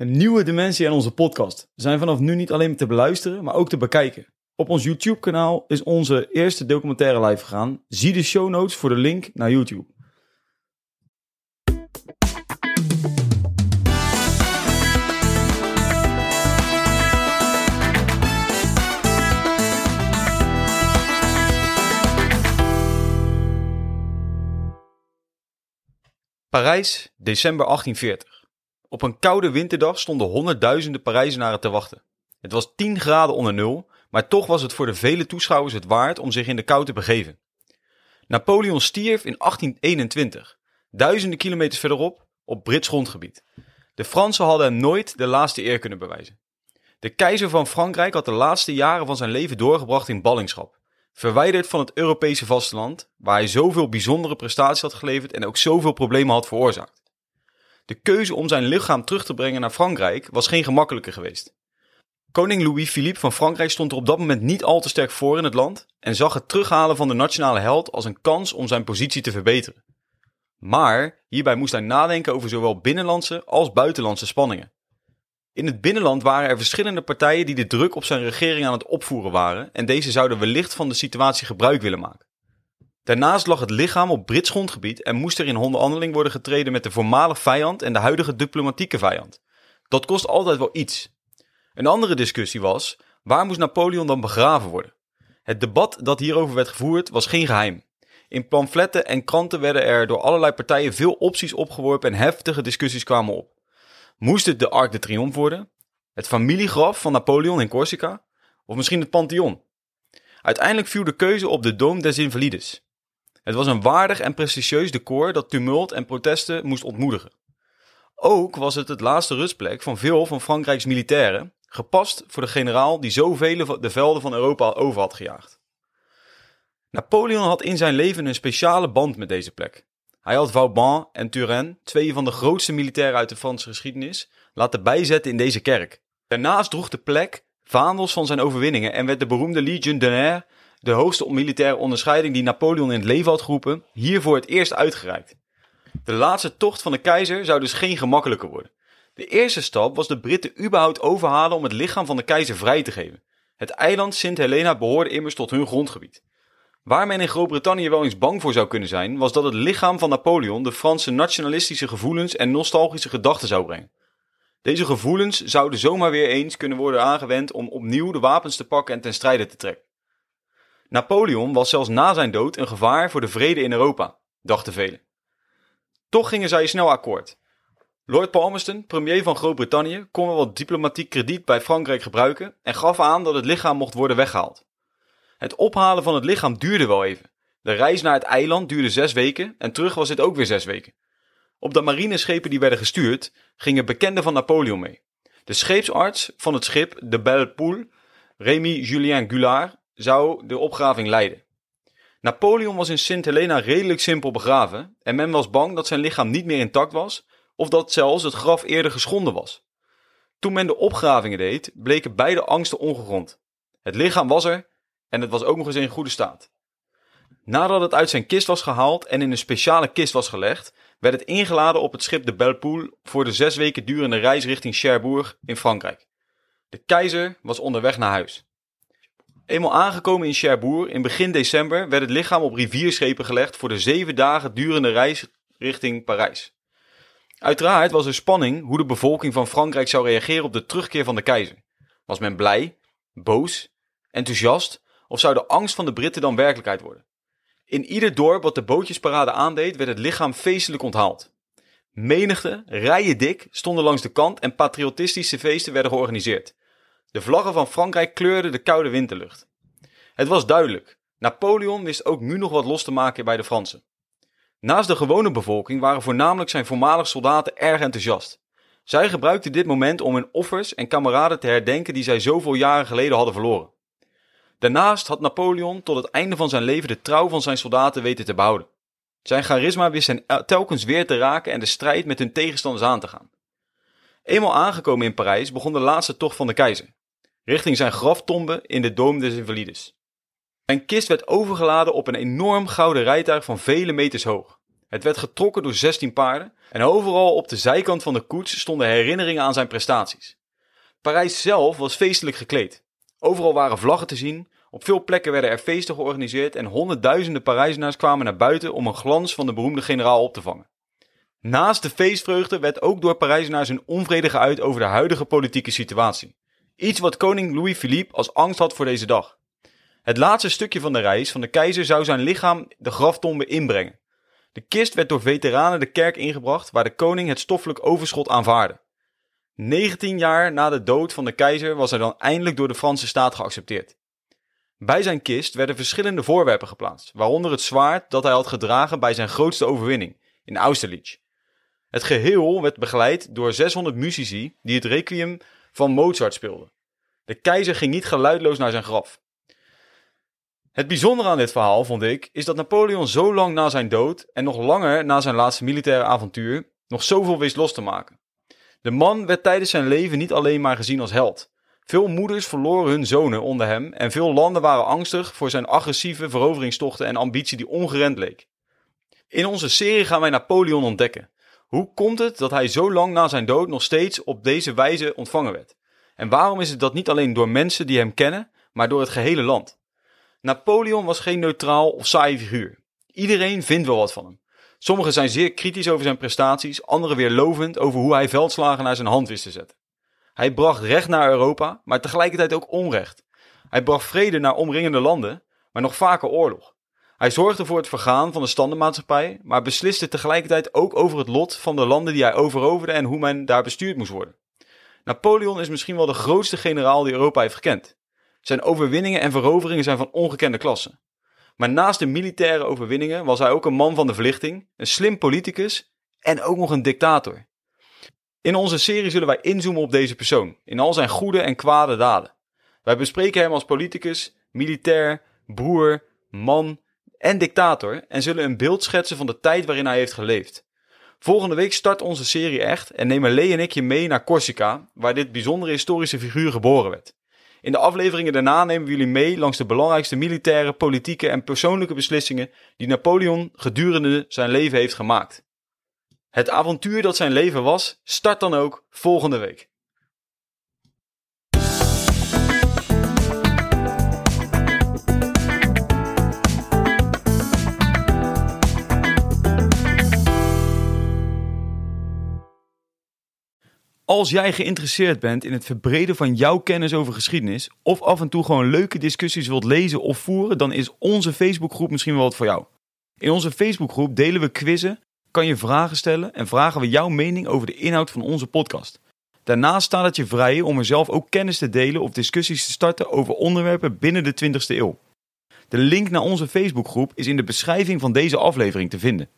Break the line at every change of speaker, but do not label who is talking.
Een nieuwe dimensie aan onze podcast. We zijn vanaf nu niet alleen te beluisteren, maar ook te bekijken. Op ons YouTube-kanaal is onze eerste documentaire live gegaan. Zie de show notes voor de link naar YouTube. Parijs, december 1840. Op een koude winterdag stonden honderdduizenden Parijzenaren te wachten. Het was 10 graden onder nul, maar toch was het voor de vele toeschouwers het waard om zich in de kou te begeven. Napoleon stierf in 1821, duizenden kilometers verderop, op Brits grondgebied. De Fransen hadden hem nooit de laatste eer kunnen bewijzen. De keizer van Frankrijk had de laatste jaren van zijn leven doorgebracht in ballingschap. Verwijderd van het Europese vasteland, waar hij zoveel bijzondere prestaties had geleverd en ook zoveel problemen had veroorzaakt. De keuze om zijn lichaam terug te brengen naar Frankrijk was geen gemakkelijke geweest. Koning Louis-Philippe van Frankrijk stond er op dat moment niet al te sterk voor in het land en zag het terughalen van de nationale held als een kans om zijn positie te verbeteren. Maar hierbij moest hij nadenken over zowel binnenlandse als buitenlandse spanningen. In het binnenland waren er verschillende partijen die de druk op zijn regering aan het opvoeren waren en deze zouden wellicht van de situatie gebruik willen maken. Daarnaast lag het lichaam op Brits grondgebied en moest er in onderhandeling worden getreden met de voormalig vijand en de huidige diplomatieke vijand. Dat kost altijd wel iets. Een andere discussie was, waar moest Napoleon dan begraven worden? Het debat dat hierover werd gevoerd was geen geheim. In pamfletten en kranten werden er door allerlei partijen veel opties opgeworpen en heftige discussies kwamen op. Moest het de Arc de Triomphe worden? Het familiegraf van Napoleon in Corsica? Of misschien het Pantheon? Uiteindelijk viel de keuze op de Dome des Invalides. Het was een waardig en prestigieus decor dat tumult en protesten moest ontmoedigen. Ook was het het laatste rustplek van veel van Frankrijks militairen, gepast voor de generaal die zoveel de velden van Europa over had gejaagd. Napoleon had in zijn leven een speciale band met deze plek. Hij had Vauban en Turenne, twee van de grootste militairen uit de Franse geschiedenis, laten bijzetten in deze kerk. Daarnaast droeg de plek vaandels van zijn overwinningen en werd de beroemde Legion d'honneur, de hoogste militaire onderscheiding die Napoleon in het leven had geroepen, hier voor het eerst uitgereikt. De laatste tocht van de keizer zou dus geen gemakkelijker worden. De eerste stap was de Britten überhaupt overhalen om het lichaam van de keizer vrij te geven. Het eiland Sint Helena behoorde immers tot hun grondgebied. Waar men in Groot-Brittannië wel eens bang voor zou kunnen zijn, was dat het lichaam van Napoleon de Franse nationalistische gevoelens en nostalgische gedachten zou brengen. Deze gevoelens zouden zomaar weer eens kunnen worden aangewend om opnieuw de wapens te pakken en ten strijde te trekken. Napoleon was zelfs na zijn dood een gevaar voor de vrede in Europa, dachten velen. Toch gingen zij snel akkoord. Lord Palmerston, premier van Groot-Brittannië, kon wel wat diplomatiek krediet bij Frankrijk gebruiken en gaf aan dat het lichaam mocht worden weggehaald. Het ophalen van het lichaam duurde wel even. De reis naar het eiland duurde zes weken en terug was dit ook weer zes weken. Op de marineschepen die werden gestuurd, gingen bekenden van Napoleon mee. De scheepsarts van het schip de Belle Poule, Rémy Julien Gulard, zou de opgraving leiden. Napoleon was in Sint Helena redelijk simpel begraven en men was bang dat zijn lichaam niet meer intact was of dat zelfs het graf eerder geschonden was. Toen men de opgravingen deed, bleken beide angsten ongegrond. Het lichaam was er en het was ook nog eens in goede staat. Nadat het uit zijn kist was gehaald en in een speciale kist was gelegd, werd het ingeladen op het schip de Bellepoule voor de zes weken durende reis richting Cherbourg in Frankrijk. De keizer was onderweg naar huis. Eenmaal aangekomen in Cherbourg in begin december werd het lichaam op rivierschepen gelegd voor de zeven dagen durende reis richting Parijs. Uiteraard was er spanning hoe de bevolking van Frankrijk zou reageren op de terugkeer van de keizer. Was men blij, boos, enthousiast of zou de angst van de Britten dan werkelijkheid worden? In ieder dorp wat de bootjesparade aandeed, werd het lichaam feestelijk onthaald. Menigte, rijen dik, stonden langs de kant en patriotistische feesten werden georganiseerd. De vlaggen van Frankrijk kleurden de koude winterlucht. Het was duidelijk, Napoleon wist ook nu nog wat los te maken bij de Fransen. Naast de gewone bevolking waren voornamelijk zijn voormalige soldaten erg enthousiast. Zij gebruikten dit moment om hun offers en kameraden te herdenken die zij zoveel jaren geleden hadden verloren. Daarnaast had Napoleon tot het einde van zijn leven de trouw van zijn soldaten weten te behouden. Zijn charisma wist hen telkens weer te raken en de strijd met hun tegenstanders aan te gaan. Eenmaal aangekomen in Parijs begon de laatste tocht van de keizer, richting zijn graftombe in de Dome des Invalides. Zijn kist werd overgeladen op een enorm gouden rijtuig van vele meters hoog. Het werd getrokken door 16 paarden en overal op de zijkant van de koets stonden herinneringen aan zijn prestaties. Parijs zelf was feestelijk gekleed. Overal waren vlaggen te zien, op veel plekken werden er feesten georganiseerd en honderdduizenden Parijzenaars kwamen naar buiten om een glans van de beroemde generaal op te vangen. Naast de feestvreugde werd ook door Parijzenaars een onvrede geuit over de huidige politieke situatie. Iets wat koning Louis-Philippe als angst had voor deze dag. Het laatste stukje van de reis van de keizer zou zijn lichaam de graftombe inbrengen. De kist werd door veteranen de kerk ingebracht waar de koning het stoffelijk overschot aanvaarde. 19 jaar na de dood van de keizer was hij dan eindelijk door de Franse staat geaccepteerd. Bij zijn kist werden verschillende voorwerpen geplaatst, waaronder het zwaard dat hij had gedragen bij zijn grootste overwinning, in Austerlitz. Het geheel werd begeleid door 600 muzici die het requiem van Mozart speelden. De keizer ging niet geluidloos naar zijn graf. Het bijzondere aan dit verhaal, vond ik, is dat Napoleon zo lang na zijn dood en nog langer na zijn laatste militaire avontuur nog zoveel wist los te maken. De man werd tijdens zijn leven niet alleen maar gezien als held. Veel moeders verloren hun zonen onder hem en veel landen waren angstig voor zijn agressieve veroveringstochten en ambitie die ongerend leek. In onze serie gaan wij Napoleon ontdekken. Hoe komt het dat hij zo lang na zijn dood nog steeds op deze wijze ontvangen werd? En waarom is het dat niet alleen door mensen die hem kennen, maar door het gehele land? Napoleon was geen neutraal of saai figuur. Iedereen vindt wel wat van hem. Sommigen zijn zeer kritisch over zijn prestaties, anderen weer lovend over hoe hij veldslagen naar zijn hand wist te zetten. Hij bracht recht naar Europa, maar tegelijkertijd ook onrecht. Hij bracht vrede naar omringende landen, maar nog vaker oorlog. Hij zorgde voor het vergaan van de standenmaatschappij, maar besliste tegelijkertijd ook over het lot van de landen die hij overoverde en hoe men daar bestuurd moest worden. Napoleon is misschien wel de grootste generaal die Europa heeft gekend. Zijn overwinningen en veroveringen zijn van ongekende klasse. Maar naast de militaire overwinningen was hij ook een man van de verlichting, een slim politicus en ook nog een dictator. In onze serie zullen wij inzoomen op deze persoon, in al zijn goede en kwade daden. Wij bespreken hem als politicus, militair, broer, man en dictator en zullen een beeld schetsen van de tijd waarin hij heeft geleefd. Volgende week start onze serie echt en nemen Lee en ik je mee naar Corsica, waar dit bijzondere historische figuur geboren werd. In de afleveringen daarna nemen we jullie mee langs de belangrijkste militaire, politieke en persoonlijke beslissingen die Napoleon gedurende zijn leven heeft gemaakt. Het avontuur dat zijn leven was, start dan ook volgende week. Als jij geïnteresseerd bent in het verbreden van jouw kennis over geschiedenis, of af en toe gewoon leuke discussies wilt lezen of voeren, dan is onze Facebookgroep misschien wel wat voor jou. In onze Facebookgroep delen we quizzen, kan je vragen stellen en vragen we jouw mening over de inhoud van onze podcast. Daarnaast staat het je vrij om er zelf ook kennis te delen of discussies te starten over onderwerpen binnen de 20ste eeuw. De link naar onze Facebookgroep is in de beschrijving van deze aflevering te vinden.